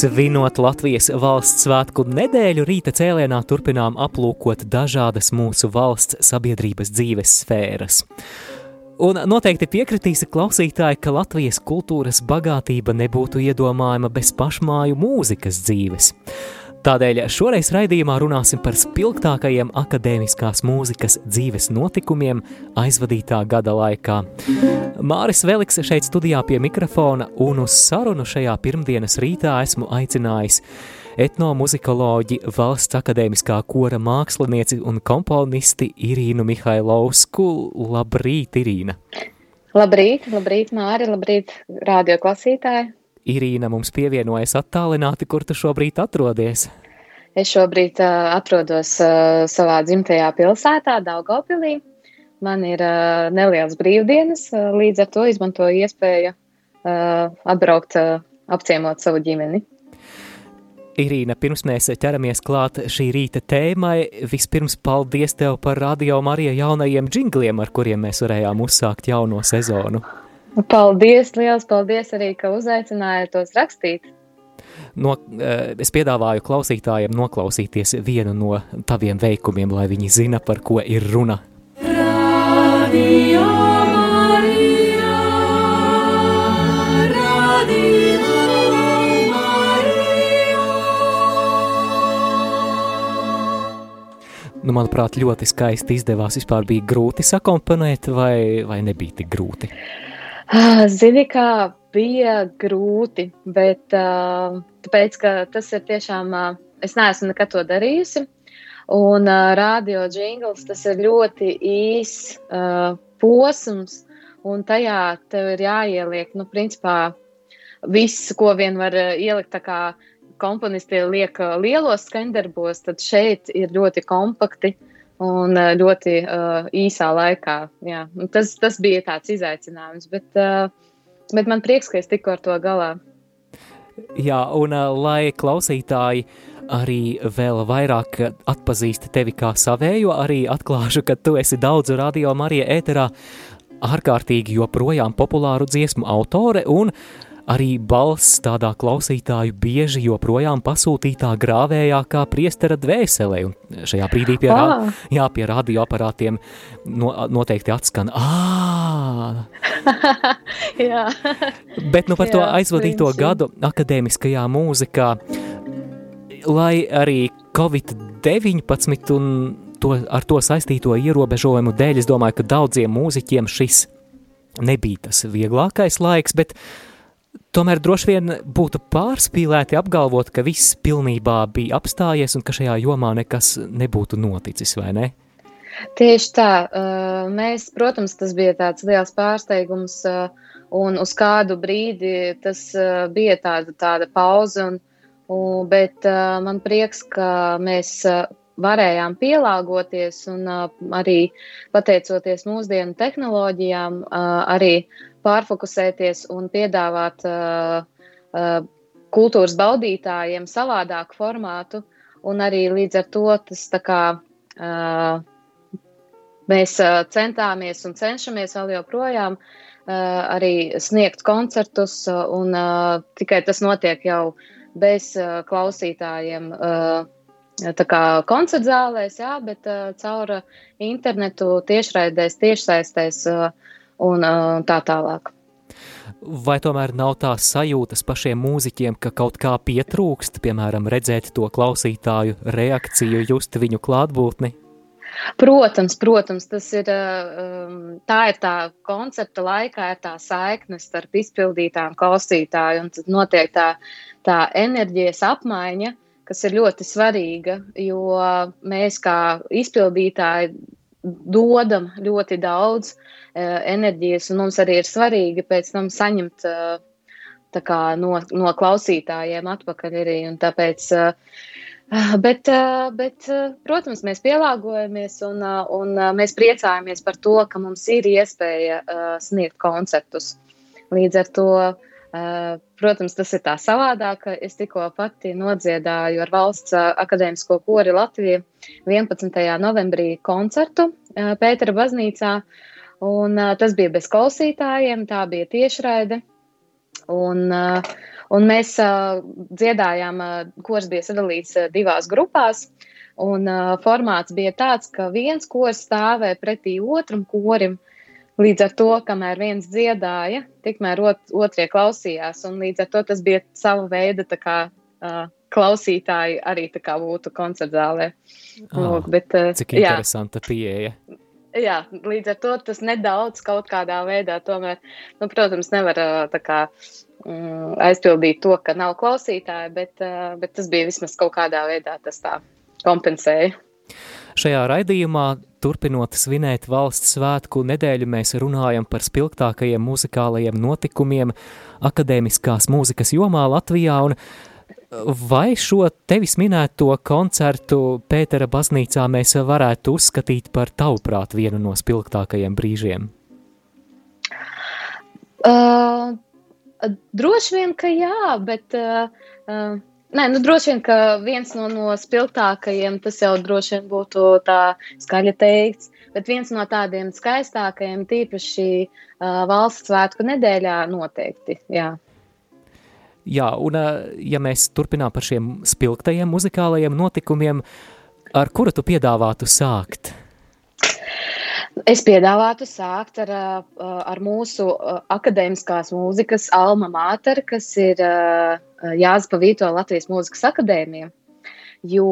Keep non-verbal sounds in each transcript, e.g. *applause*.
Svinot Latvijas valsts svētku nedēļu, rīta cēlienā turpinām aplūkot dažādas mūsu valsts sabiedrības dzīves sfēras. Un noteikti piekritīsi klausītāji, ka Latvijas kultūras bagātība nebūtu iedomājama bez pašmāju mūzikas dzīves. Tādēļ šoreiz raidījumā runāsim par spilgtākajiem akadēmiskās mūzikas dzīves notikumiem aizvadītā gada laikā. Māris Veliks šeit studijā pie mikrofona un uz sarunu šajā pirmdienas rītā esmu aicinājis etnomuzikoloģi, valsts akadēmiskā kora mākslinieci un komponisti Irīnu Mihailovsku. Labrīt, Irīna! Labrīt, labrīt, Māri, labrīt, rādio klasītāji! Irīna mums pievienojas attālināti, kur tu šobrīd atrodies? Es šobrīd uh, atrodos uh, savā dzimtajā pilsētā, Daugopilī. Man ir uh, nelielas brīvdienas, uh, līdz ar to izmantoju iespēju uh, atbraukt, uh, apciemot savu ģimeni. Irīna, pirms mēs ķeramies klāt šī rīta tēmai, vispirms paldies tev par radio Marija jaunajiem džingliem, ar kuriem mēs varējām uzsākt jauno sezonu. Paldies, liels paldies arī, ka uzaicinājāt tos rakstīt. No, eh, es piedāvāju klausītājiem noklausīties vienu no taviem veikumiem, lai viņi zina, par ko ir runa. Radio Marija, Radio. Nu, manuprāt, ļoti skaisti izdevās. Vispār bija grūti sakomponēt, vai, vai nebija tik grūti? Uh, zini, kā bija grūti, bet uh, tāpēc, ka tas ir tiešām, uh, es neesmu nekad to darījusi, un radio jingles tas ir ļoti īs uh, posms, un tajā tev ir jāieliek, nu, principā, viss, ko vien var uh, ielikt, tā kā komponisti liek uh, lielos skandarbos, tad šeit ir ļoti kompakti, uh, un eh, ļoti uh, īsā laikā. Jā. Un tas, tas bija tāds izaicinājums, bet, uh, bet man prieks, ka es tiku ar to galā. Jā, un uh, lai klausītāji arī vēl vairāk atpazīst tevi kā savējo, arī atklāšu, ka tu esi daudzu radio Marija ēterā ārkārtīgi joprojām populāru dziesmu autore un uh, arī balss tādā klausītāju bieži joprojām pasūtītā grāvējā kā priestera dvēselē, un šajā brīdī pie, oh. rā, jā, pie radioaparātiem no, noteikti atskan ā! *laughs* jā. Bet nu par jā, to aizvadīto viņš. gadu akadēmiskajā mūzikā, lai arī Covid-19 un to, ar to saistīto ierobežojumu dēļ, es domāju, ka daudziem mūziķiem šis nebija tas vieglākais laiks, bet uh, Tomēr droši vien būtu pārspīlēti apgalvot, ka viss pilnībā bija apstājies un ka šajā jomā nekas nebūtu noticis, vai ne? Tieši tā. Mēs, protams, tas bija tāds liels pārsteigums, un uz kādu brīdi tas bija tāda, tāda pauze, un, un, bet man prieks, ka mēs varējām pielāgoties un arī pateicoties mūsdienu tehnoloģijām, arī pārfokusēties un piedāvāt uh, uh, kultūras baudītājiem savādāku formātu, un arī līdz ar to tas tā kā uh, mēs uh, centāmies un cenšamies vēl joprojām uh, arī sniegt koncertus, uh, un uh, tikai tas notiek jau bez uh, klausītājiem. Uh, Tā kā koncerta zālēs, jā, bet caur internetu, tiešraidēs, tiešsaistēs un tā tālāk. Vai tomēr nav tās sajūtas pašiem mūziķiem, ka kaut kā pietrūkst, piemēram, redzēt to klausītāju reakciju, just viņu klātbūtni? Protams, protams, tas ir tā, ir tā koncepta laikā, ir tā saikne starp izpildītām klausītāju, un tad notiek tā, tā enerģijas apmaiņa, kas ir ļoti svarīga, jo mēs kā izpildītāji dodam ļoti daudz uh, enerģijas, un mums arī ir svarīgi pēc tam saņemt uh, kā, no, no klausītājiem atpakaļ arī. Tāpēc, uh, Bet, bet, protams, mēs pielāgojamies un, un mēs priecājamies par to, ka mums ir iespēja sniegt koncertus. Līdz ar to Uh, protams, tas ir tā savādāk. Es tikko pati nodziedāju ar valsts uh, akadēmisko kori Latviju 11. novembrī koncertu uh, Pētera baznīcā, un tas bija bez klausītājiem, tā bija tiešraide. Un, un mēs dziedājām, kurs bija sadalīts divās grupās, un formāts bija tāds, ka viens kurs stāvēja pretī otram korim, Līdz ar to, kamēr viens dziedāja, tikmēr ot, otrie klausījās, un līdz ar to tas bija sava veida kā, uh, klausītāji arī tā kā būtu koncertzālē. Oh, Lūk, bet, uh, cik interesanta jā. pieeja. Jā, līdz ar to tas nedaudz kaut kādā veidā tomēr, nu, protams, nevar kā mm, aizpildīt to, ka nav klausītāji, bet, uh, bet tas bija vismaz kaut kādā veidā tas tā kompensēja. Šajā raidījumā, turpinot svinēt valsts svētku nedēļu, mēs runājam par spilgtākajiem muzikālajiem notikumiem akadēmiskās mūzikas jomā Latvijā, vai šo tevis minēto koncertu Pētera baznīcā mēs varētu uzskatīt par tavuprāt vienu no spilgtākajiem brīžiem? Uh, droši vien, ka jā, bet uh, uh, Nē, nu droši vien, ka viens no, no spilgtākajiem, tas jau droši vien būtu tā skaļi teikts, bet viens no tādiem skaistākajiem, tīpaši uh, valsts svētku nedēļā, noteikti. Jā. Jā, un ja mēs turpinām par šiem spilgtajiem muzikālajiem notikumiem, ar kuru tu piedāvātu sākt? Es piedāvātu sākt ar, ar mūsu akadēmiskās mūzikas alma mater, kas ir Jānis Pavīto Latvijas Mūzikas akadēmija. Jo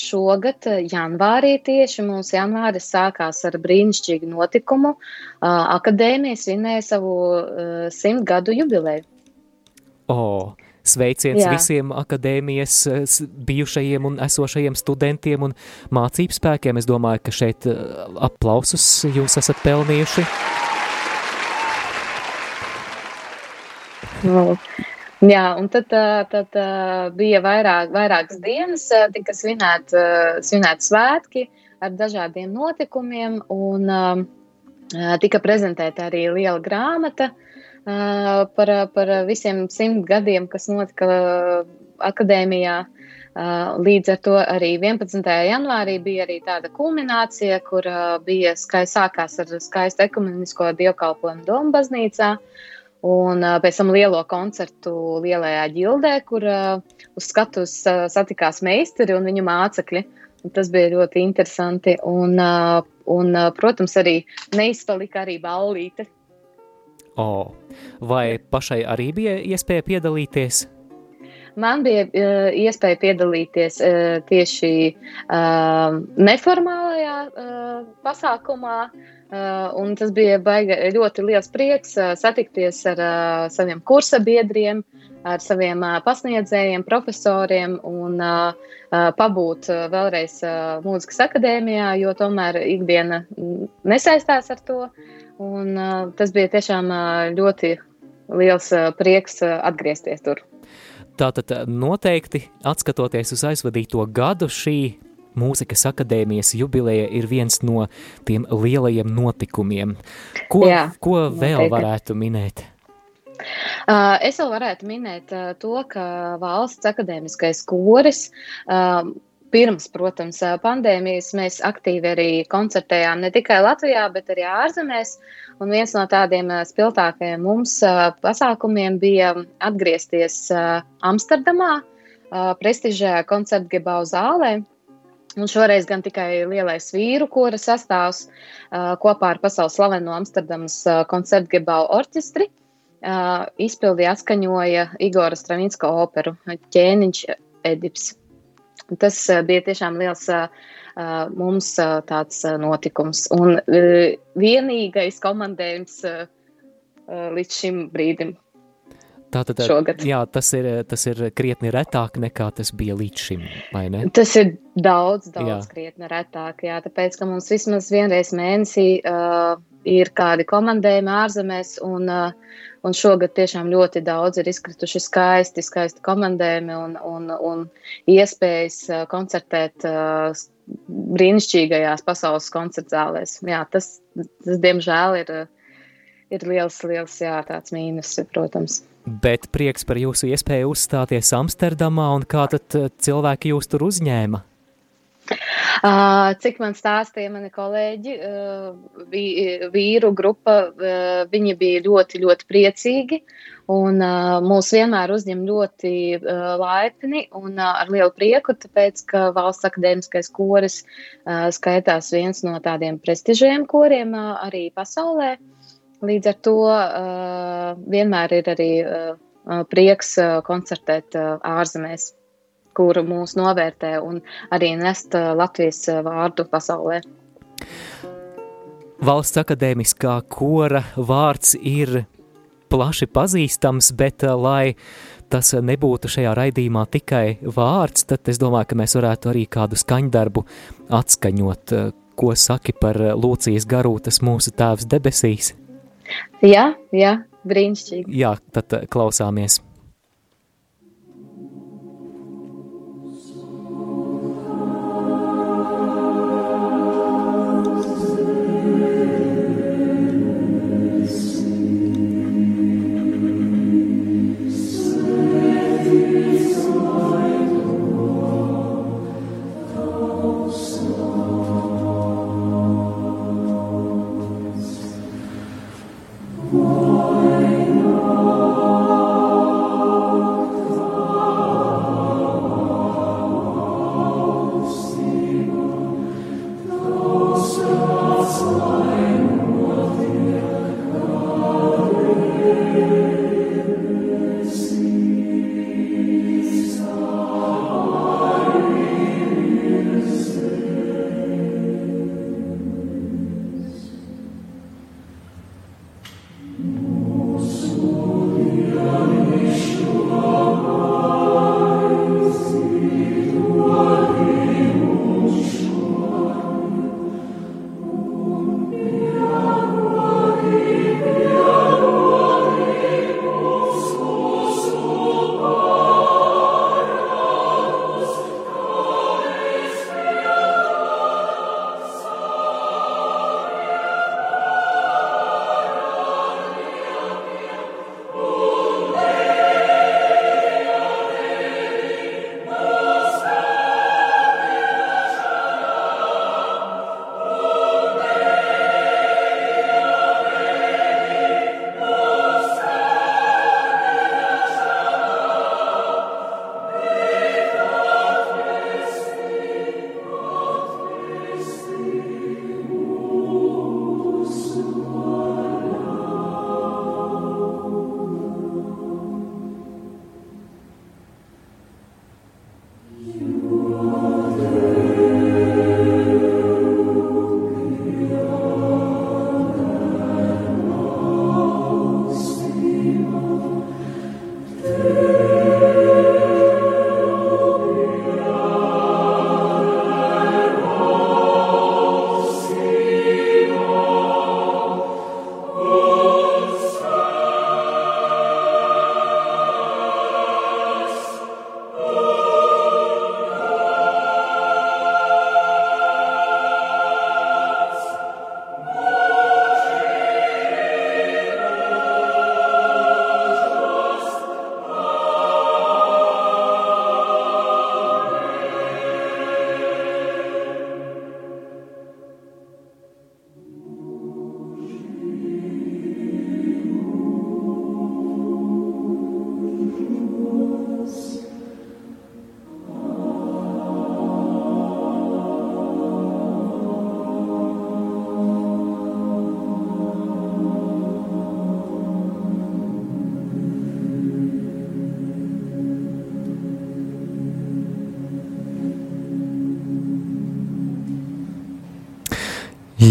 šogad, janvārī, tieši mums janvāri sākās ar brīnišķīgu notikumu. Akadēmija svinēja savu simt gadu jubileju. Oh, Sveiciens Jā. visiem akadēmijas bijušajiem un esošajiem studentiem un mācību spēkiem. Es domāju, ka šeit eh, aplausus jūs esat pelnījuši. Jā, un tad, eh, tad eh, bija vairāk, vairākas dienas, tika svinēt, svinēt svētki ar dažādiem notikumiem, un tika prezentēta arī liela grāmata – par, par visiem simt gadiem, kas notika akadēmijā. Līdz ar to arī 11. janvārī bija arī tāda kulminācija, kur bija skaists, sākās ar skaistu ekumenisko dievkalpojumu Doma baznīcā, un pēc tam lielo koncertu lielajā ģildē, kur uz skatuves satikās meistari un viņu mācekļi. Tas bija ļoti interesanti. Un, un, protams, arī neizpalika arī ballīte, Oh. Vai pašai arī bija iespēja piedalīties? Man bija uh, iespēja piedalīties uh, tieši uh, neformālajā uh, pasākumā, uh, un tas bija baiga, ļoti liels prieks uh, satikties ar uh, saviem kursabiedriem, ar saviem pasniedzējiem, profesoriem un pabūt vēlreiz mūzikas akadēmijā, jo tomēr ikdiena nesaistās ar to. Un, tas bija tiešām ļoti liels prieks atgriezties tur. Tātad noteikti, atskatoties uz aizvadīto gadu, šī mūzikas akadēmijas jubileja ir viens no tiem lielajiem notikumiem. Ko, Jā, ko vēl noteikti. varētu minēt? Uh, es vēl varētu minēt uh, to, ka valsts akadēmiskais koris uh, Pirms, protams, pandēmijas mēs aktīvi arī koncertējām ne tikai Latvijā, bet arī ārzemēs. Un viens no tādiem spilgtākajiem mums pasākumiem bija atgriezties Amsterdamā, prestižajā koncertgebau zālē. Un šoreiz gan tikai lielais vīru kora sastāvs kopā ar pasaules slaveno Amsterdamas koncertgebau orķestri izpildīja atskaņoja Igora Stravinska operu ķēniņš Edips. Tas bija tiešām liels mums tāds notikums un vienīgais komandējums līdz šim brīdim. Tātad, šogad. Jā, tas ir, tas ir krietni retāk nekā tas bija līdz šim, vai ne? Tas ir daudz, daudz Jā. krietni retāk, jā, tāpēc, ka mums vismaz vienreiz mēnesī uh, ir kādi komandējumi ārzemēs, un, uh, un šogad tiešām ļoti daudz ir izkrituši skaisti, skaisti komandējumi un, un, un iespējas uh, koncertēt uh, brīnišķīgajās pasaules koncertzālēs. Jā, tas, tas diemžēl ir, ir liels, liels, jā, tāds mīnus, protams. Bet prieks par jūsu iespēju uzstāties Amsterdamā, un kā tad eh, cilvēki jūs tur uzņēma? Uh, cik man stāstīja mani kolēģi, uh, vī- vīru grupa, uh, viņi bija ļoti, ļoti priecīgi un mūs vienmēr uzņem ļoti laipni un ar lielu prieku, tāpēc, ka valsts akadēmiskais koris skaitās viens no tādiem prestižiem koriem arī pasaulē. Līdz ar to uh, vienmēr ir arī uh, prieks uh, koncertēt uh, ārzemēs kuru mūs novērtē un arī nest uh, Latvijas vārdu pasaulē. Valsts akadēmiskā kora vārds ir plaši pazīstams, bet lai tas nebūtu šajā raidījumā tikai vārds, tad es domāju, ka mēs varētu arī kādu skaņdarbu atskaņot, ko saki par Lūcijas garūtas mūsu tēvs debesīs. Jā, jā, brīnišķīgi. Jā, tad uh, klausāmies.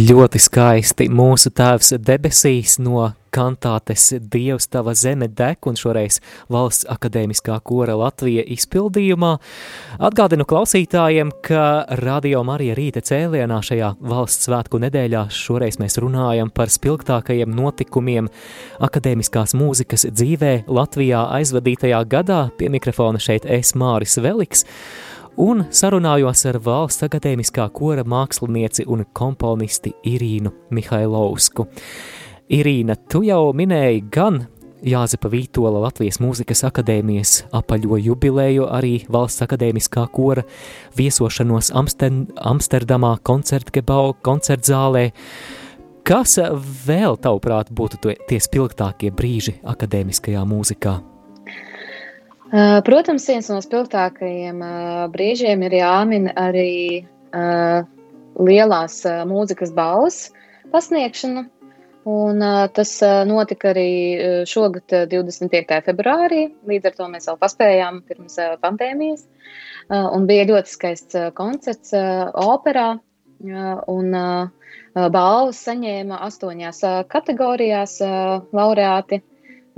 Ļoti skaisti mūsu tēvs debesīs no kantātes Dievs tava zeme dek un šoreiz valsts akadēmiskā kora Latvija izpildījumā. Atgādinu klausītājiem, ka Radio Marija rīta cēlienā šajā valsts svētku nedēļā šoreiz mēs runājam par spilgtākajiem notikumiem akadēmiskās mūzikas dzīvē Latvijā aizvadītajā gadā. Pie mikrofona šeit es Māris Veliks un sarunājos ar valsts akadēmiskā kora mākslinieci un komponisti Irīnu Mihailovsku. Irīna, tu jau minēji gan Jāzepa Vītola Latvijas Mūzikas akadēmijas apaļo jubilēju, arī valsts akadēmiskā kora viesošanos Amster Amsterdamā koncertgebau koncertzālē. Kas vēl, tavuprāt, būtu tie spilgtākie brīži akadēmiskajā mūzikā? Uh, protams, viens no spilgtākajiem uh, brīžiem ir jāmin arī uh, lielās mūzikas balvas pasniegšana. Un, tas notika arī šogad, 25. februārī. Līdz ar to mēs vēl paspējām pirms pandēmijas. Un bija ļoti skaists koncerts operā. Un balvas saņēma astoņās kategorijās laureāti.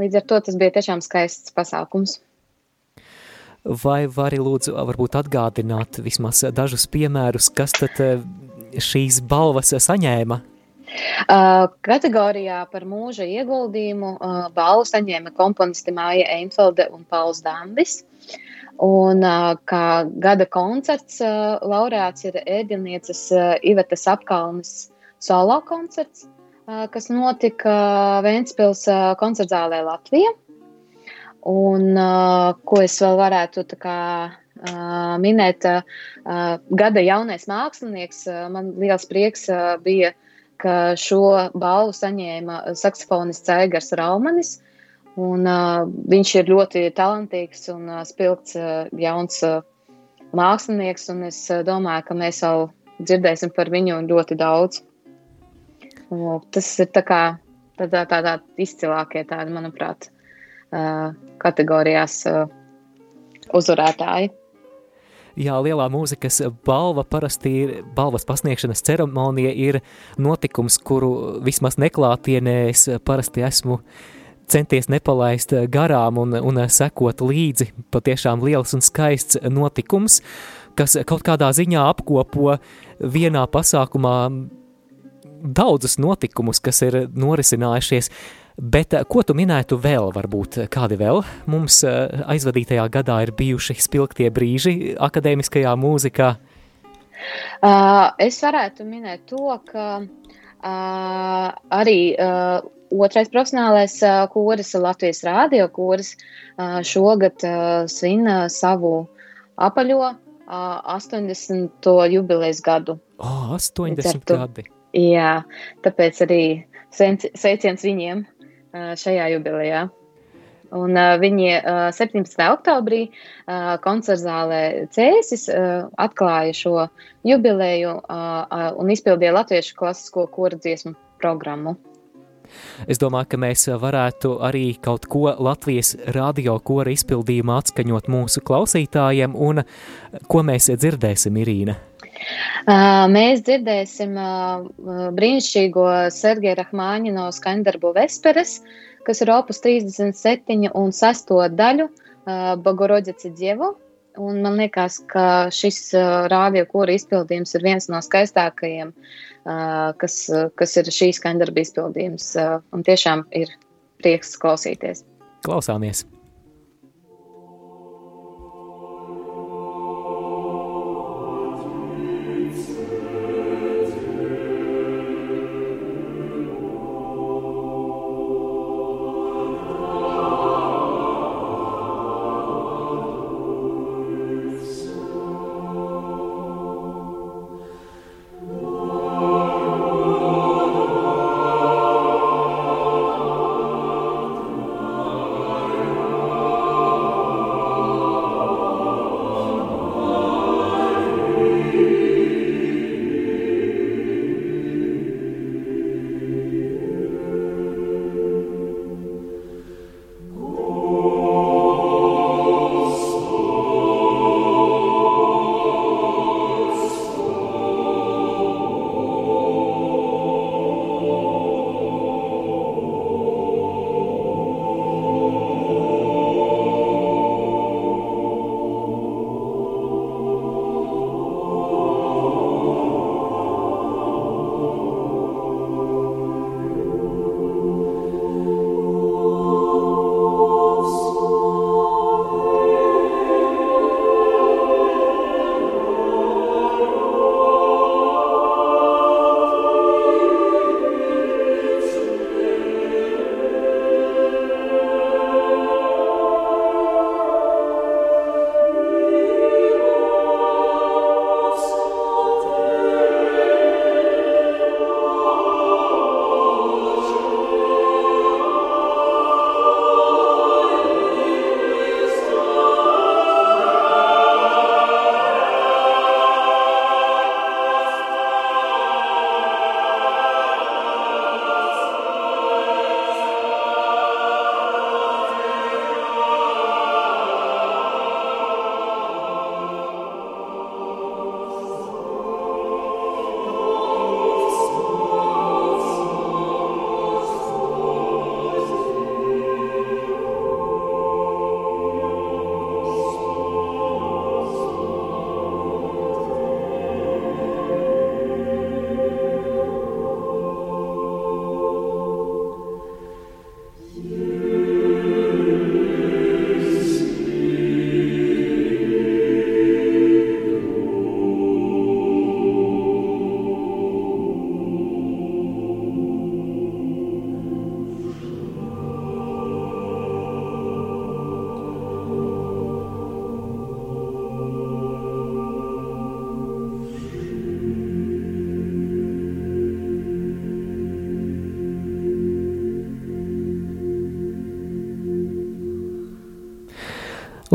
Līdz ar to tas bija tiešām skaists pasākums. Vai vari lūdzu varbūt atgādināt vismaz dažus piemērus, kas tad eh, šīs balvas saņēma? Kategorijā par mūža ieguldījumu balvu saņēma komponisti Māja Einfelde un Pauls Dambis. Un kā gada koncerts laureāts ir ēdienieces uh, Ivetas apkalnes solo koncerts, kas notika Ventspils koncertzālē Latvijā. Un uh, ko es vēl varētu kā, uh, minēt, uh, gada jaunais mākslinieks, uh, man liels prieks uh, bija, ka šo balvu saņēma saksofonists Aigars Raumanis. Un, uh, viņš ir ļoti talantīgs un uh, spilgts uh, jauns uh, mākslinieks, un es uh, domāju, ka mēs vēl dzirdēsim par viņu ļoti daudz. Un, tas ir tā kā tādā, tādā izcilākie tādi, manuprāt, kategorijās uzvarētāji. Jā, lielā mūzikas balva parasti ir balvas pasniegšanas ceremonija, ir notikums, kuru vismaz neklātienē es parasti esmu centies nepalaist garām un, un sekot līdzi. Patiešām liels un skaists notikums, kas kaut kādā ziņā apkopo vienā pasākumā daudzus notikumus, kas ir norisinājušies. Bet eh, ko tu minētu vēl, varbūt kādi vēl mums eh, aizvadītajā gadā ir bijuši spilgtie brīži akadēmiskajā mūzikā? Uh, es varētu minēt to, ka uh, arī uh, otrais profesionālais uh, koris, Latvijas rādio koris, uh, šogad uh, svin uh, savu apaļo uh, 80. jubilejas gadu. Oh, 80 gadi! Jā, tāpēc arī sveiciens viņiem šajā jubilejā. Un uh, viņi uh, 17. oktobrī uh, koncertzālē Cēsis uh, atklāja šo jubileju uh, uh, un izpildīja latviešu klasisko kora dziesmu programmu. Es domāju, ka mēs varētu arī kaut ko Latvijas radio kora izpildījumā atskaņot mūsu klausītājiem, un ko mēs dzirdēsim, Irīna? Mēs dzirdēsim brīnišķīgo Sergeja Rahmāņino skaņdarbu Vesperes, kas ir opus 37 un 6 daļu Bogorodici Dievu. Un man liekas, ka šis rādio kora izpildījums ir viens no skaistākajiem, kas, kas ir šī skaņdarba izpildījums. Un tiešām ir prieks klausīties. Klausāmies!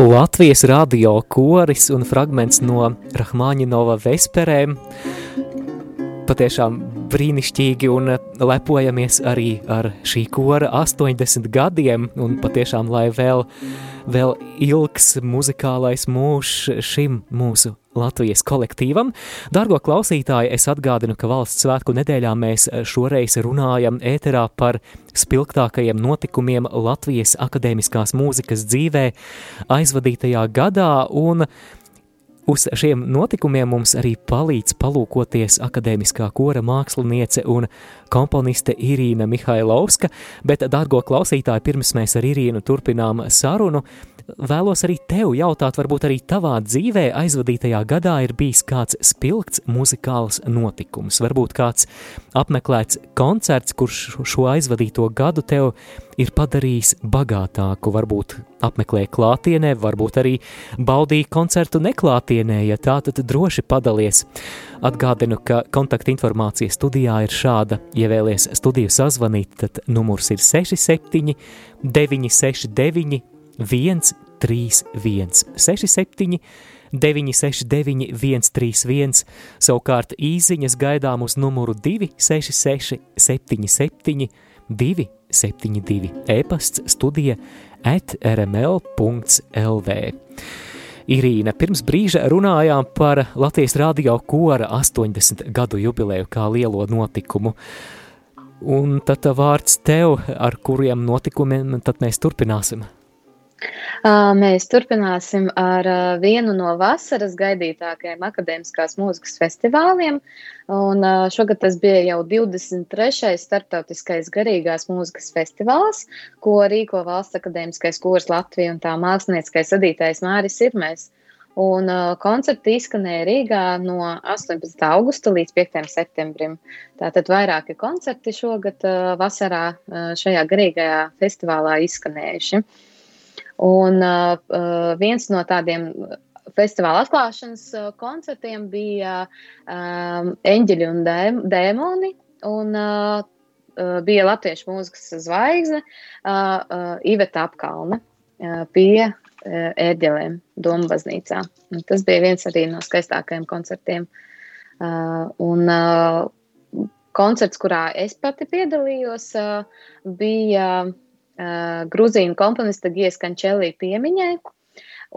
Latvijas radio koris un fragments no Rahmaņinova vesperēm. Patiešām brīnišķīgi un lepojamies arī ar šī kora 80 gadiem un patiešām, lai vēl, vēl ilgs muzikālais mūžs šim mūsu Latvijas kolektīvam. Dargo klausītāji, es atgādinu, ka valsts svētku nedēļā mēs šoreiz runājam ēterā par spilgtākajiem notikumiem Latvijas akadēmiskās mūzikas dzīvē aizvadītajā gadā un Uz šiem notikumiem mums arī palīdz palūkoties akadēmiskā kora māksliniece un komponiste Irīna Mihailovska, bet, dārgo klausītāji, pirms mēs ar Irīnu turpinām sarunu, vēlos arī tev jautāt, varbūt arī tavā dzīvē aizvadītajā gadā ir bijis kāds spilgts muzikāls notikums, varbūt kāds apmeklēts koncerts, kurš šo aizvadīto gadu tev ir padarījis bagātāku, varbūt apmeklēja klātienē, varbūt arī baudīja koncertu neklātienē, ja tā tad droši padalies. Atgādinu, ka kontakta informācija studijā ir šāda, ja vēlies studiju sazvanīt, tad numurs ir 67 969 131, 67, 969, 131, savukārt īsiņas gaidām uz numuru 266, 77, 272, e-pasts studija at rml.lv. Irīna, pirms brīža runājām par Latvijas radio kora 80 gadu jubileju kā lielo notikumu. Un tad vārds tev, ar kuriem notikumiem tad mēs turpināsim. Mēs turpināsim ar vienu no vasaras gaidītākajiem akadēmiskās mūzikas festivāliem. Un šogad tas bija jau 23. starptautiskais garīgās mūzikas festivāls, ko rīko Valsts akadēmiskais kurs Latvija un tā mākslinieckais vadītājs Māris Irmēs. Un uh, koncerti izskanēja Rīgā no 18. augusta līdz 5. septembrim. Tātad vairāki koncerti šogad uh, vasarā uh, šajā garīgajā festivālā izskanējuši. Uh, Un uh, viens no tādiem festivāla atklāšanas koncertiem bija um, Eņģeļi un Dēmoni. Un, uh, bija latviešu mūzikas zvaigzne uh, uh, Iveta Apkalne uh, pie uh, ērģelēm Doma baznīcā. Un tas bija viens arī no skaistākajiem koncertiem. Uh, un, uh, koncerts, kurā es pati piedalījos, uh, bija uh, Gruzīnu komponista Gijas Kančelī piemiņai.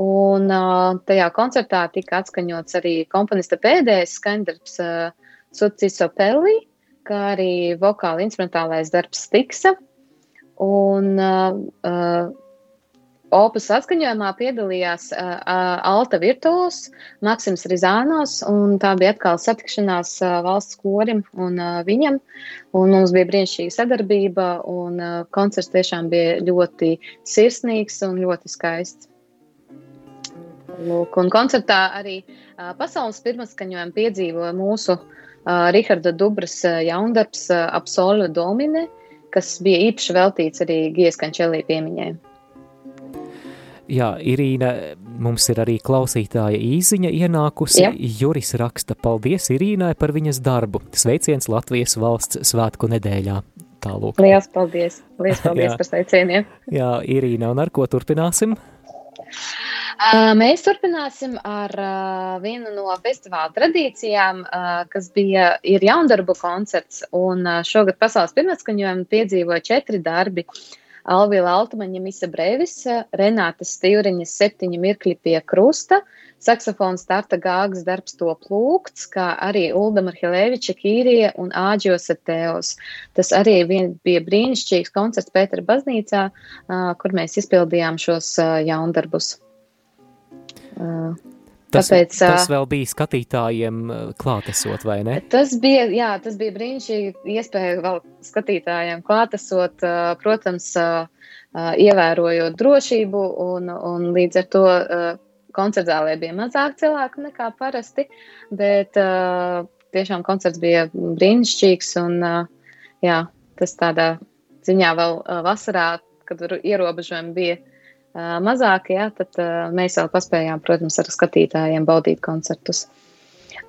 Un uh, tajā koncertā tika atskaņots arī komponista pēdējais skaņdarbs uh, Suciso Pelli, kā arī vokāla instrumentālais darbs Stiksa. Un uh, uh, Opus atskaņojumā piedalījās uh, Alta Virtuos, Maksims Rizānos, un tā bija atkal satikšanās uh, valsts korim un uh, viņam. Un mums bija brīnišķīga sadarbība, un uh, koncerts tiešām bija ļoti sirsnīgs un ļoti skaists. Lūk, un koncertā arī uh, pasaules pirmatskaņojumu piedzīvoja mūsu uh, Riharda Dubras uh, jaundarbs uh, Absolve Domine, kas bija īpaši veltīts arī Gieskančelī piemiņai. Jā, Irīna, mums ir arī klausītāja īziņa ienākusi. Jā. Juris raksta, paldies Irīnai par viņas darbu. Sveiciens Latvijas valsts svētku nedēļā. Tālūk. Lielas paldies, Lielas paldies par sveicieniem. Jā, Irīna, un ar ko turpināsim? Mēs turpināsim ar vienu no festivāla tradīcijām, kas bija ir jaundarbu koncerts, un šogad pasaules pirmatskaņojumu piedzīvoja četri darbi. Uh, Alvila Altmaņa Misa Brevisa, Renāta Stīvriņas septiņi mirkļi pie krusta, saksofons Tarta Gāgas darbs to plūkts, kā arī Ulda Marhilēviča Kīrija un Āģos Teos. Tas arī vien, bija brīnišķīgs koncerts Pētera baznīcā, kur mēs izpildījām šos jaundarbus. Tas, Tāpēc, tas vēl bija skatītājiem klātesot, vai ne? Tas bija, jā, tas bija brīnišķīgi iespēja vēl skatītājiem klātesot, protams, ievērojot drošību, un, un līdz ar to koncertzālē bija mazāk cilvēku nekā parasti, bet tiešām koncerts bija brīnišķīgs, un jā, tas tādā ziņā vēl vasarā, kad ierobežojumi bija mazāki, ja, tad mēs vēl paspējām, protams, ar skatītājiem baudīt koncertus.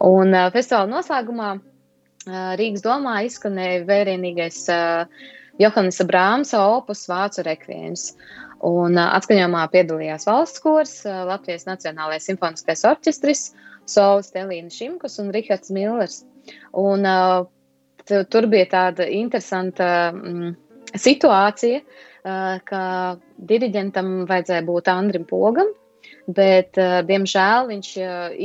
Un festivāla noslēgumā Rīgas domā izskanēja vērienīgais Johannesa Brāmsa opus vācu rekviems. Un atskaņojumā piedalījās valsts kurs, Latvijas Nacionālais simfoniskais orķestris, Solis Telīna Šimkus un Rihards Millers. Un, tur bija tāda interesanta mm, situācija, ka diriģentam vajadzēja būt Andrim Pogam, bet, diemžēl, viņš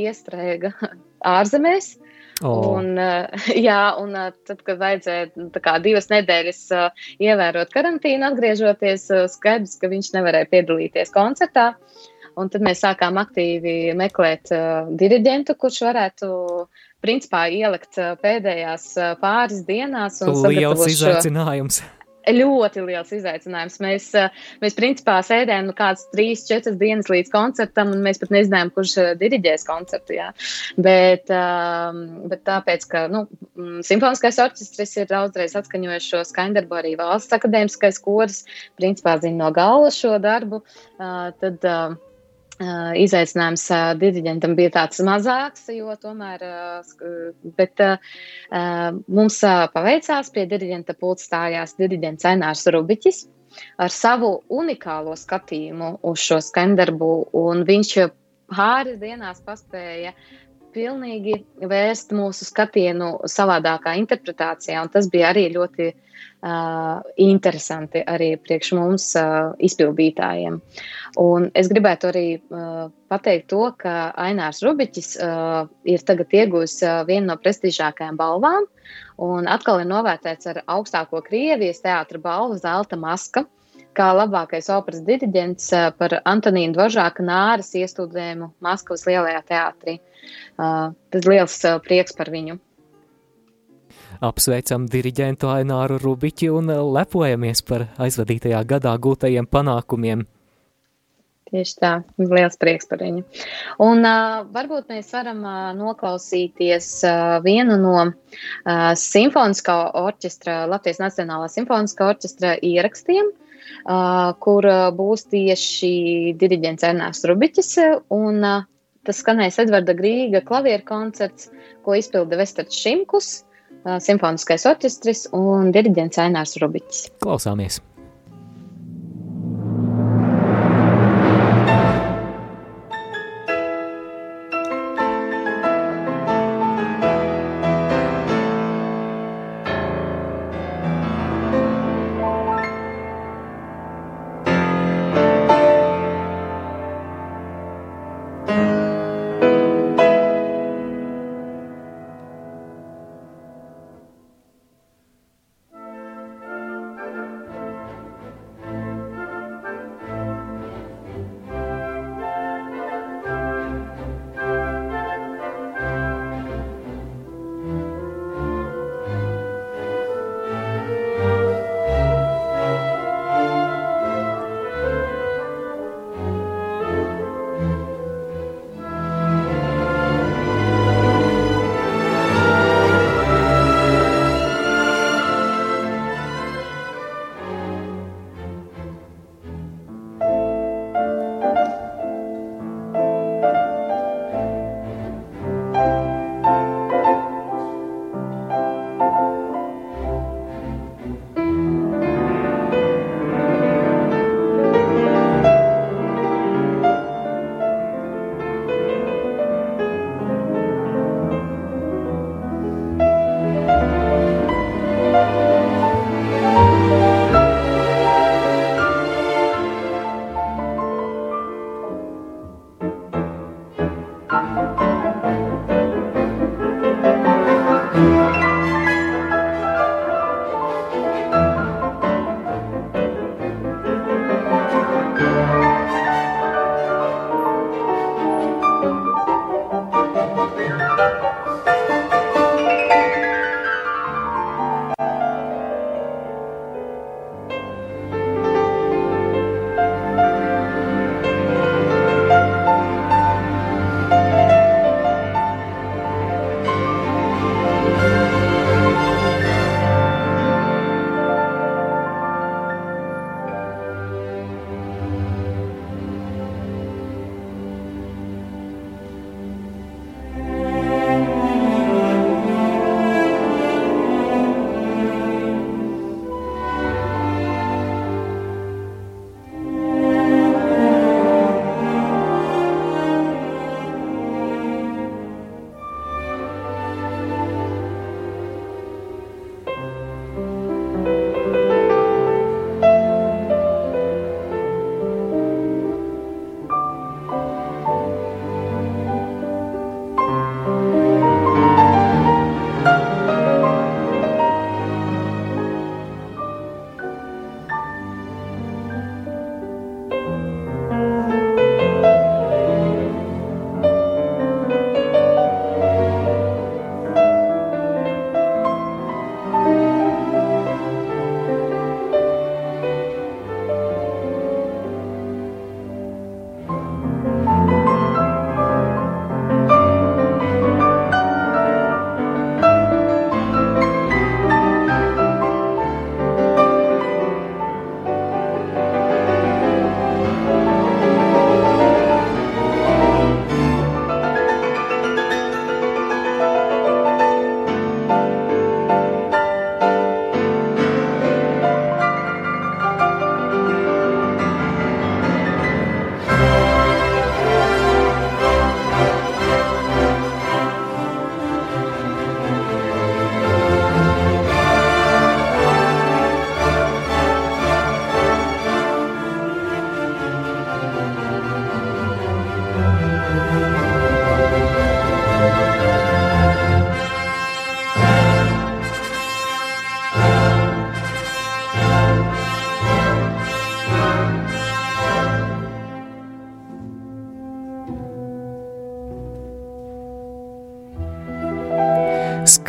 iestrēga *laughs* ārzemēs. Oh. Un, *laughs* jā, un tad, kad vajadzēja nu, kā, divas nedēļas ievērot karantīnu, atgriežoties, skaidrs, ka viņš nevarēja piedalīties koncertā. Un tad mēs sākām aktīvi meklēt uh, diriģentu, kurš varētu principā ielikt pēdējās pāris dienās. Liels izaicinājums. Šo ļoti liels izaicinājums. Mēs, eh, mēs principā sēdējām nu, kādas trīs, četras dienas līdz koncertam, un mēs pat nezinājām, kurš eh, diriģēs koncertu. Jā. Bet, um, bet tāpēc, ka nu, mm, simfoniskais orķestris ir daudzreiz atskaņojis šo Skandarbu arī valsts akadēmiskais koris, principā zina no galvas šo darbu, uh, tad. Izaicinājums diriģentam bija tāds mazāks, jo tomēr, bet mums paveicās pie diriģenta pults stājās diriģents Ainārs Rubiķis ar savu unikālo skatījumu uz šo skandarbu, un viņš pāris dienās paspēja pilnīgi vērst mūsu skatienu savādākā interpretācijā, un tas bija arī ļoti uh, interesanti arī priekš mums uh, izpildītājiem. Un es gribētu arī uh, pateikt to, ka Ainārs Rubiķis uh, ir tagad iegūs uh, vienu no prestižākajām balvām, un atkal ir novērtēts ar augstāko Krievijas teātra balvu Zelta maska kā labākais operas diriģents par Antonīnu Dvoržāka nāras iestudējumu Maskavas lielajā teātrī. Tas liels prieks par viņu. Apsveicam diriģentu Aināru Rubiķi un lepojamies par aizvadītajā gadā gūtajiem panākumiem. Tieši tā, liels prieks par viņu. Un uh, varbūt mēs varam uh, noklausīties uh, vienu no uh, simfoniskā orķestra, Latvijas Nacionālā simfoniskā orķestra ierakstiem, uh, kur uh, būs tieši diriģents Ernēsts Rubiķis un uh, Tas skanēs Edvarda Grīga klavieru koncerts, ko izpilda Vesterts Šimkus, simfoniskais orķestris un diriģents Ainārs Rubiķis. Klausāmies!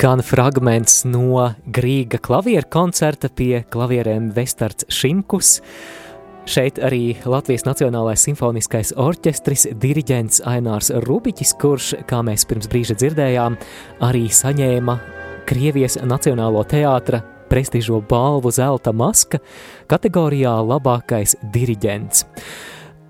Skan fragments no Grīga klavieru koncerta pie klavierēm Vestards Šimkus. Šeit arī Latvijas Nacionālais simfoniskais orķestris, diriģents Ainārs Rubiķis, kurš, kā mēs pirms brīža dzirdējām, arī saņēma Krievijas Nacionālo teātra prestižo balvu Zelta maska kategorijā labākais diriģents.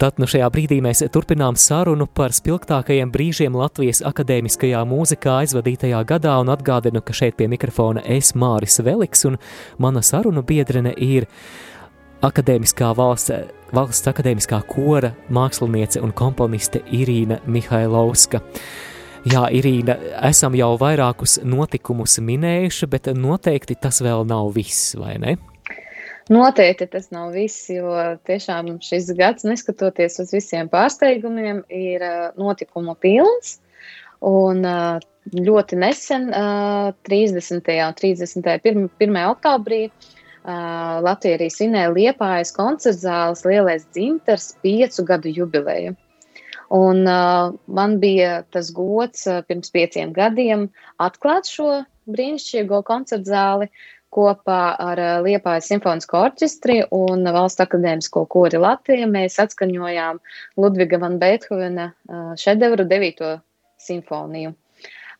Tad nu šajā brīdī mēs turpinām sarunu par spilgtākajiem brīžiem Latvijas akadēmiskajā mūzikā aizvadītajā gadā un atgādinu, ka šeit pie mikrofona es Māris Veliks un mana sarunu biedrene ir akadēmiskā valsts, valsts akadēmiskā kora māksliniece un komponiste Irīna Mihailovska. Jā, Irīna, esam jau vairākus notikumus minējuši, bet noteikti tas vēl nav viss, vai ne? Noteikti tas nav viss, jo tiešām šis gads, neskatoties uz visiem pārsteigumiem, ir notikumu pilns. Un ļoti nesen, 30. un 31. 1. oktobrī, Latvija arī svinēja Liepājas koncertzāles lielais dzintars piecu gadu jubileju. Un uh, man bija tas gods uh, pirms pieciem gadiem atklāt šo brīnišķīgo koncertzāli, kopā ar eh, Liepājas simfonisko orķestri un Valsts akadēmisko kori Latviju mēs atskaņojām Ludviga van Beethovena eh, šedevru devīto simfoniju.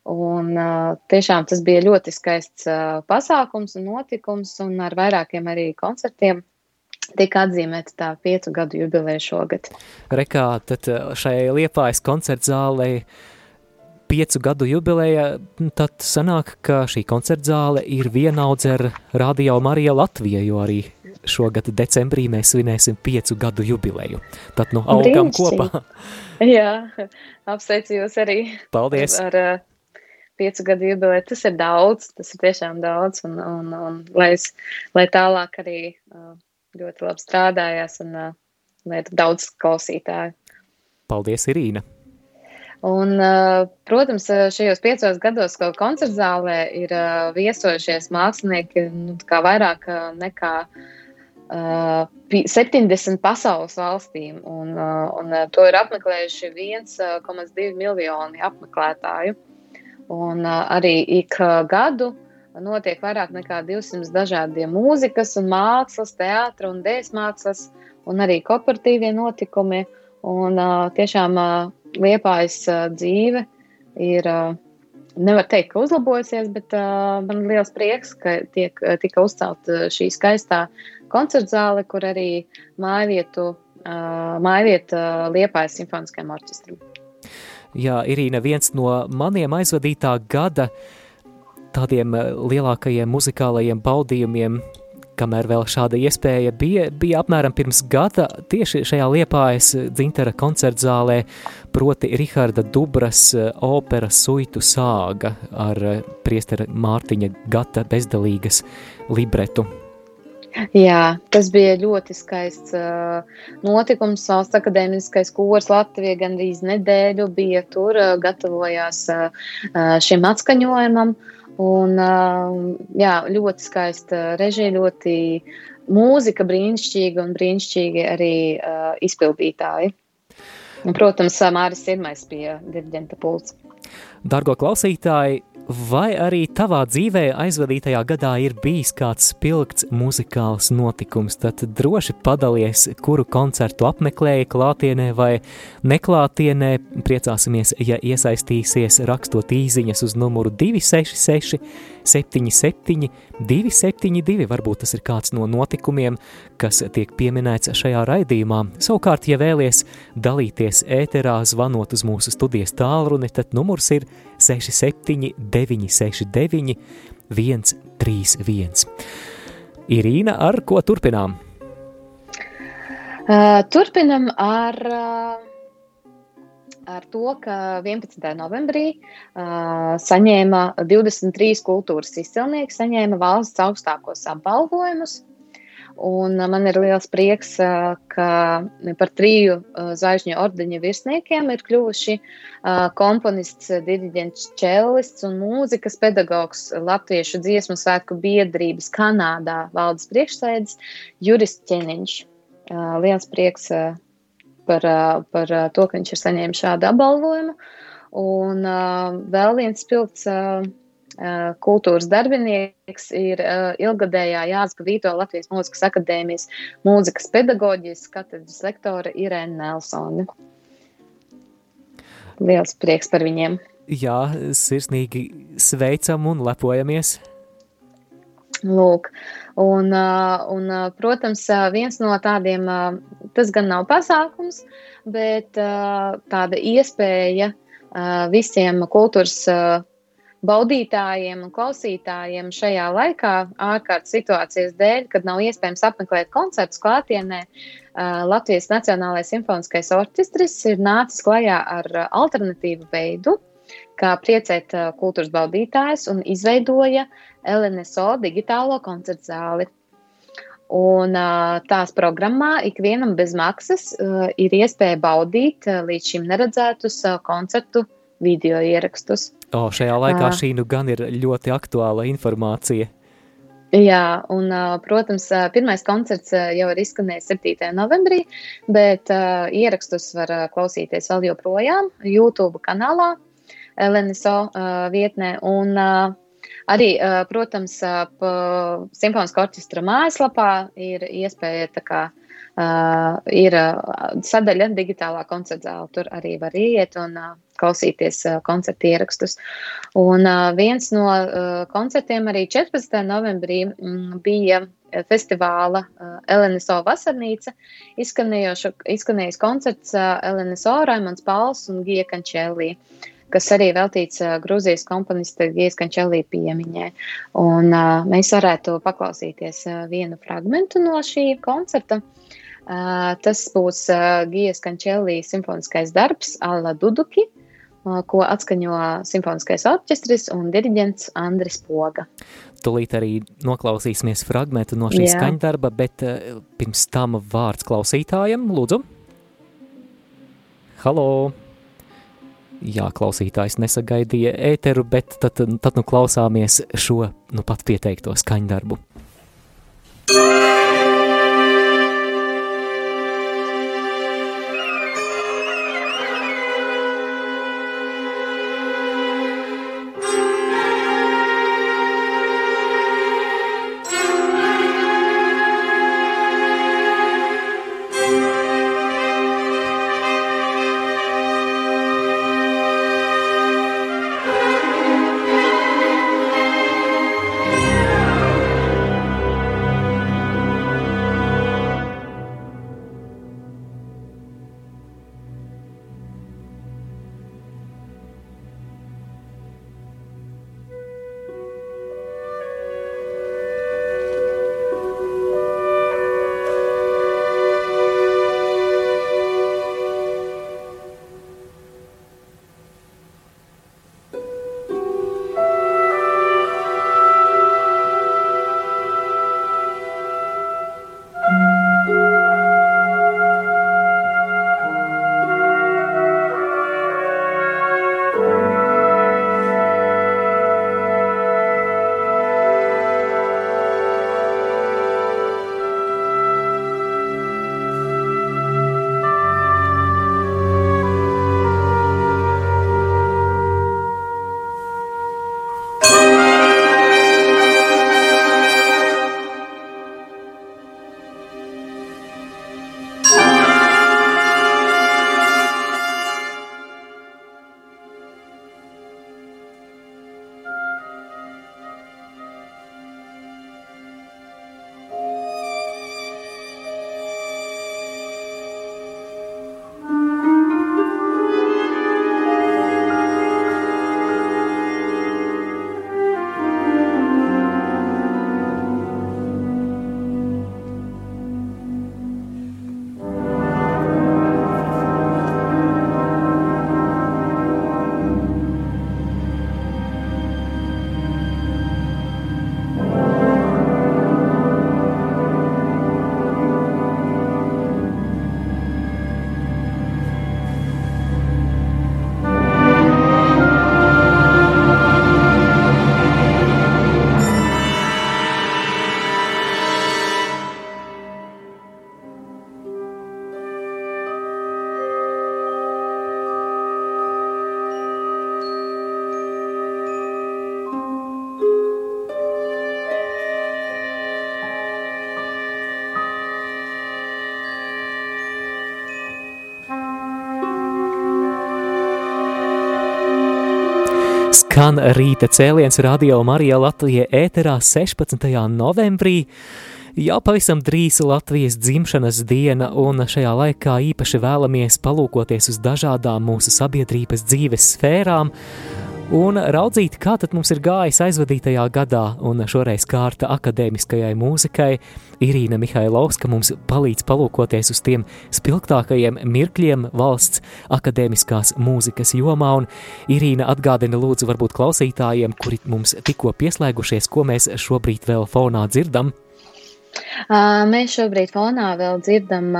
Un uh, tiešām tas bija ļoti skaists pasākums un notikums, un ar vairākiem arī koncertiem tika atzīmēta tā piecu gadu jubileja šogad. Rekā, tad šai Liepājas koncertzālei piecu gadu jubileja, tad sanāk, ka šī koncertzāle ir vienaudz ar Radio Marija Latvija, jo arī šogad decembrī mēs svinēsim piecu gadu jubileju. Tad nu augam kopā. Jā, apsveicu jūs arī. Paldies. Ar, ar piecu gadu jubileju. Tas ir daudz, tas ir tiešām daudz, un, un, un lai, es, lai tālāk arī ļoti labi strādājās un lai ir daudz klausītāju. Paldies, Irīna! Un, protams, šajos piecos gados, ko koncerta zālē ir viesojušies mākslinieki nu, vairāk nekā uh, 70 pasaules valstīm, un, un to ir apmeklējuši 1,2 miljoni apmeklētāju. Un arī ik gadu notiek vairāk nekā 200 dažādie mūzikas, un mākslas, teātris un dēļas mākslas, un arī kooperatīvie notikumi. Un, tiešām liepājas uh, dzīve ir, uh, nevar teikt, ka uzlabojusies, bet uh, man ir liels prieks, ka tiek, tika uzcelta šī skaistā koncerta zāle, kur arī mājvietu, uh, mājvieta uh, liepājas simfoniskajam orķestram. Jā, Irīna, viens no maniem aizvadītā gada tādiem lielākajiem muzikālajiem baudījumiem kamēr vēl šāda iespēja bija, bija apmēram pirms gada tieši šajā Liepājas dzintara koncertzālē, proti Riharda Dubras eh, opera Suitu sāga ar eh, priestera Mārtiņa Gata bezdalīgas libretu. Jā, tas bija ļoti skaists uh, notikums. Valsts akadēmiskais kurs Latvija gandrīz nedēļu bija tur, uh, gatavojās uh, šim atskaņojumam. Uh, Un, jā, ļoti skaista režija, ļoti mūzika brīnišķīga un brīnišķīgi arī uh, izpildītāji. Un, protams, Māris Sirmais pie diriģenta pults. Dargo klausītāji, Vai arī tavā dzīvē aizvadītajā gadā ir bijis kāds spilgts muzikāls notikums, tad droši padalies, kuru koncertu apmeklēji klātienē vai neklātienē. Priecāsimies, ja iesaistīsies rakstot īziņas uz numuru 266 77 272. Varbūt tas ir kāds no notikumiem, kas tiek pieminēts šajā raidījumā. Savukārt, ja vēlies dalīties ēterā, zvanot uz mūsu studijas tālruni, tad numurs ir 67 969 131. Irīna, ar ko turpinām? Uh, turpinam ar, uh, ar to, ka 11. novembrī uh, saņēma 23 kultūras izcilnieki, saņēma valsts augstākos apbalvojumus. Un man ir liels prieks, ka par triju zvaigžņu ordeņa virsniekiem ir kļuvuši komponists, diriģents, čelists un mūzikas pedagogs Latviešu dziesmu svētku biedrības Kanādā valdes priekšsēdis Juris Ķeniņš. Liels prieks par, par to, ka viņš ir saņēmis šādu apbalvojumu. Un vēl viens spilgts kultūras darbinieks, ir ilgadējā Jāzga Vīto Latvijas Mūzikas akadēmijas mūzikas pedagoģijas katedras lektore Irēna Nelsone. Liels prieks par viņiem! Jā, sirsnīgi sveicam un lepojamies! Lūk, un, un, protams, viens no tādiem, tas gan nav pasākums, bet tāda iespēja visiem kultūras baudītājiem un klausītājiem šajā laikā, ārkārtas situācijas dēļ, kad nav iespējams apmeklēt koncertus klātienē, Latvijas Nacionālais simfoniskais orķestris ir nācis klajā ar alternatīvu veidu, kā priecēt kultūras baudītājus un izveidoja LNSO digitālo koncertu zāli. Un tās programmā ikvienam bez maksas ir iespēja baudīt līdz šim neredzētus koncertu video ierakstus. O, šajā laikā šī nu gan ir ļoti aktuāla informācija. Jā, un, protams, pirmais koncerts jau ir izskanējis 7. novembrī, bet uh, ierakstus var klausīties vēl joprojām YouTube kanālā, LNSO uh, vietnē. Un, uh, arī, uh, protams, uh, Simfoniskā orķestra mājaslapā ir iespēja tā kā Uh, ir uh, sadaļa digitālā koncerta zāle. Tur arī var iet un uh, klausīties uh, koncertu ierakstus. Un uh, viens no uh, koncertiem arī 14. novembrī mm, bija festivāla uh, LNSO vasarnīca, izskanējis koncerts uh, LNSO Raimons Pauls un Gija Kančēlī kas arī veltīts uh, Grūzijas komponista Gijas Kančēlī piemiņai. Un uh, mēs varētu paklausīties uh, vienu fragmentu no šī koncerta. Uh, Tas būs Gijas Kančēlī simfoniskais darbs Alla Duduki, ko atskaņo simfoniskais orķestris un diriģents Andris Poga. Tūlīt arī noklausīsimies fragmentu no šī skaņdarba, bet pirms tam vārds klausītājiem, lūdzu. Halo! Jā, klausītājs nesagaidīja ēteru, bet tad, tad nu klausāmies šo nu pat pieteikto skaņdarbu. Skan rīta cēliens radio Marija Latvija ēterā 16. novembrī. Jau pavisam drīz Latvijas dzimšanas diena, un šajā laikā īpaši vēlamies palūkoties uz dažādām mūsu sabiedrības dzīves sfērām, un raudzīt, kā tad mums ir gājis aizvadītajā gadā, un šoreiz kārta akadēmiskajai mūzikai. Irīna Mihailovska mums palīdz palūkoties uz tiem spilgtākajiem mirkļiem valsts akadēmiskās mūzikas jomā, un Irīna atgādina lūdzu varbūt klausītājiem, kuri mums tikko pieslēgušies, ko mēs šobrīd vēl fonā dzirdam. Mēs šobrīd fonā vēl dzirdam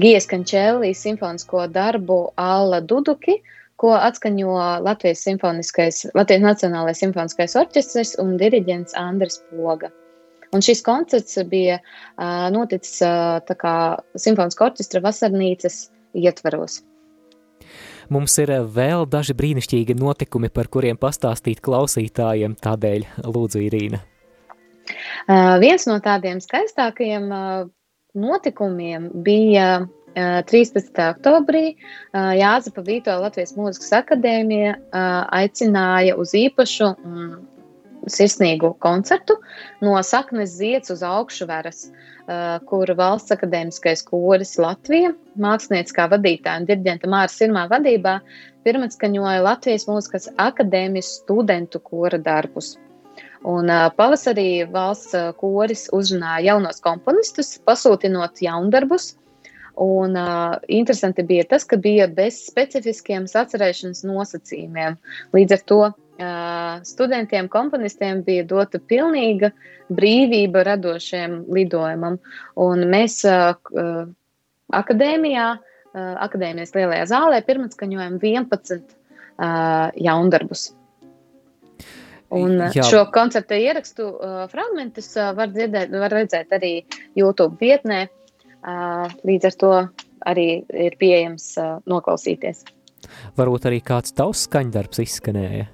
Gijas Kančēlī simfonisko darbu Alla Duduki, uh, ko atskaņo Latvijas, Latvijas Nacionālais simfoniskais orķestris un diriģents Andris Poga. Un šis koncerts bija uh, noticis uh, kā simfoniskā orķestra vasarnīcas ietvaros. Mums ir vēl daži brīnišķīgi notikumi, par kuriem pastāstīt klausītājiem, tādēļ lūdzu Irīna. Uh, viens no tādiem skaistākajiem uh, notikumiem bija 13. oktobrī Jāzepa Vīto Latvijas Mūzikas akadēmija aicināja uz īpašu un sirsnīgu koncertu no saknes zieds uz augšuveras, kur valsts akadēmiskais koris Latvija, mākslinieckā vadītāja un diriģenta Māra Sirmā vadībā, pirmatskaņoja Latvijas Mūzikas akadēmijas studentu kora darbus. Un uh, pavasarī valsts koris uzrunāja jaunos komponistus, pasūtinot jaundarbus, Un uh, interesanti bija tas, ka bija bez specifiskiem sacerēšanas nosacījumiem. Līdz ar to uh, studentiem, komponistiem bija dota pilnīga brīvība radošiem lidojumam. Un mēs uh, akadēmijā, uh, akadēmijas lielajā zālē pirmatskaņojam 11 uh, jaundarbus. Un Jā. šo koncerta ierakstu fragmentus var, dzirdēt, var redzēt arī YouTube vietnē. Līdz ar to arī ir pieejams noklausīties. Varbūt arī kāds tavs skaņdarbs izskanēja.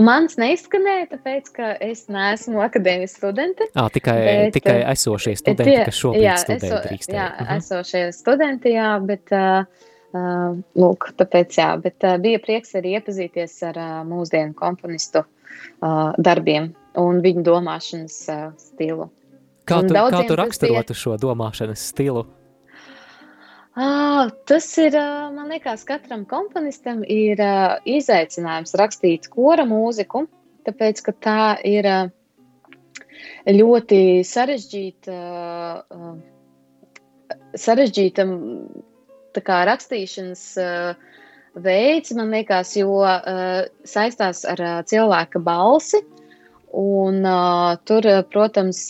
Mans neizskanēja, tāpēc, ka es neesmu akadēmijas studente. À, tikai, bet, tikai esošie studenti, tie, kas šobrīd jā, studē eso, drīkstēja. Jā, uh mhm. -huh. esošie studenti, jā, bet, uh, lūk, tāpēc, jā, bet uh, bija prieks arī iepazīties ar uh, mūsdienu komponistu uh, darbiem un viņu domāšanas uh, stilu. Kā tu, kā tu raksturotu bija... šo domāšanas stilu? Ah, tas ir, man liekas, katram komponistam ir izaicinājums rakstīt kora mūziku, tāpēc, ka tā ir ļoti sarežģīta, sarežģīta kā rakstīšanas veids, man liekas, jo saistās ar cilvēka balsi, un tur, protams,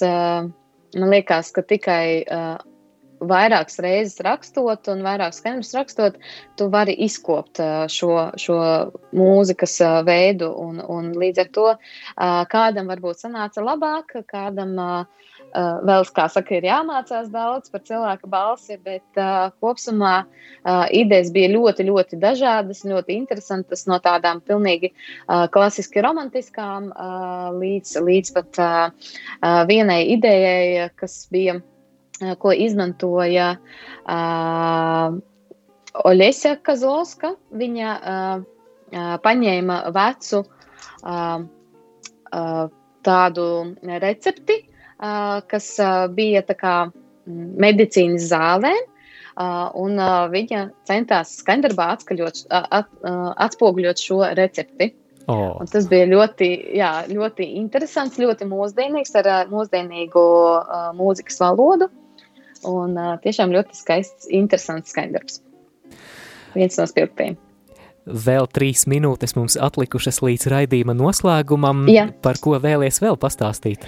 man liekas, ka tikai uh, vairākas reizes rakstot un vairākas skaņas rakstot, tu vari izkopt uh, šo, šo mūzikas uh, veidu. Un, un līdz ar to uh, kādam varbūt sanāca labāk, kādam uh, Uh, vēl, kā saka, ir jāmācās daudz par cilvēka balsi, bet uh, kopumā uh, idejas bija ļoti, ļoti dažādas, ļoti interesantas, no tādām pilnīgi uh, klasiski romantiskām uh, līdz, līdz pat uh, uh, vienai idejai, kas bija, uh, ko izmantoja uh, Oļesja Kazlovska. Viņa uh, uh, paņēma vecu uh, uh, tādu recepti, kas bija kā medicīnas zālē. Un viņa centās skandarbā atskaļot, at, atspoguļot šo recepti. Oh. Un tas bija ļoti, jā, ļoti interesants, ļoti mūsdienīgs, ar mūsdienīgu uh, mūzikas valodu. Un uh, tiešām ļoti skaists, interesants skandarbs. Viens no spilgtajiem. Vēl trīs minūtes mums atlikušas līdz raidījuma noslēgumam. Jā. Par ko vēlies vēl pastāstīt?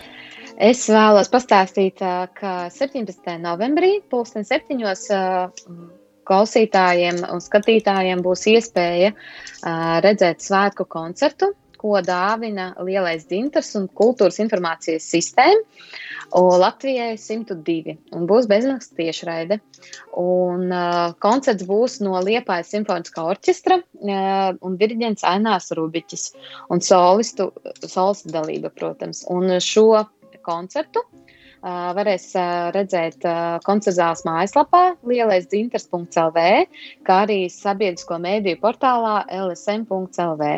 Es vēlos pastāstīt, ka 17. novembrī, 2007. klausītājiem un skatītājiem būs iespēja redzēt svētku koncertu, ko dāvina Lielais dzintars un kultūras informācijas sistēma Latvijai 102. Un būs bezmaksas tiešraide. Un, uh, koncerts būs no Liepājas simfoniskā orķestra uh, un diriģents Ainās Rubiķis un solistu, solistu dalība, protams. Un šo koncertu varēs redzēt koncertzāles mājaslapā lielais dzintars.lv, kā arī sabiedrisko mēdīju portālā lsm.lv.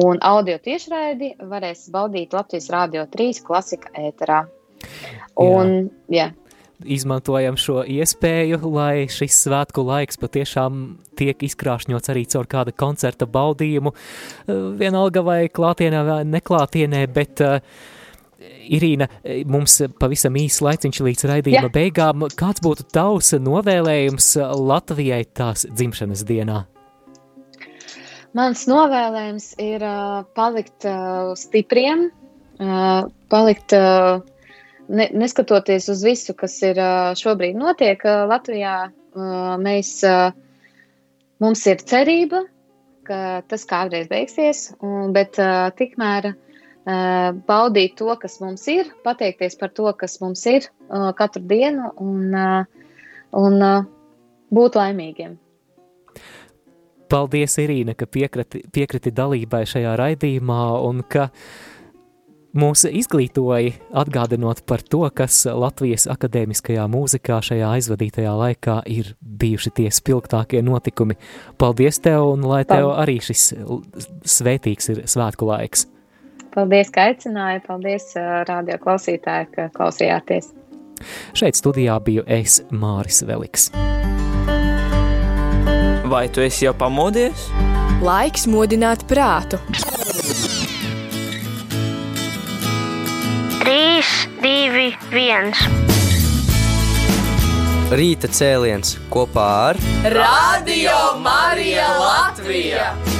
Un audio tiešraidi varēs baudīt Latvijas Rādio 3 klasika ēterā. Un, jā. jā izmantojam šo iespēju, lai šis svētku laiks patiešām tiek izkrāšņots arī caur kāda koncerta baudījumu, vienalga vai klātienē vai neklātienē, bet uh, Irīna, mums pavisam īsts laiciņš līdz raidījuma ja. beigām. Kāds būtu tavs novēlējums Latvijai tās dzimšanas dienā? Mans novēlējums ir uh, palikt uh, stipriem, uh, palikt, uh, ne, neskatoties uz visu, kas ir uh, šobrīd notiek uh, Latvijā, uh, mēs, uh, mums ir cerība, ka tas kādreiz beigsies, un, bet uh, tikmēr uh, baudīt to, kas mums ir, pateikties par to, kas mums ir eh, katru dienu un, eh, un būt laimīgiem. Paldies, Irīna, ka piekriti, piekriti dalībai šajā raidījumā un ka mūs izglītoja atgādinot par to, kas Latvijas akadēmiskajā mūzikā šajā aizvadītajā laikā ir bijuši tie spilgtākie notikumi. Paldies tev un lai tev arī šis svētīgs ir svētku laiks! Paldies, ka aicināja. Paldies, radio klausītāji, ka klausījāties. Šeit studijā biju es, Māris Veliks. Vai tu esi jau pamodies? Laiks modināt prātu. 3, 2, 1. Rīta cēliens kopā ar Radio Mariju Latviju!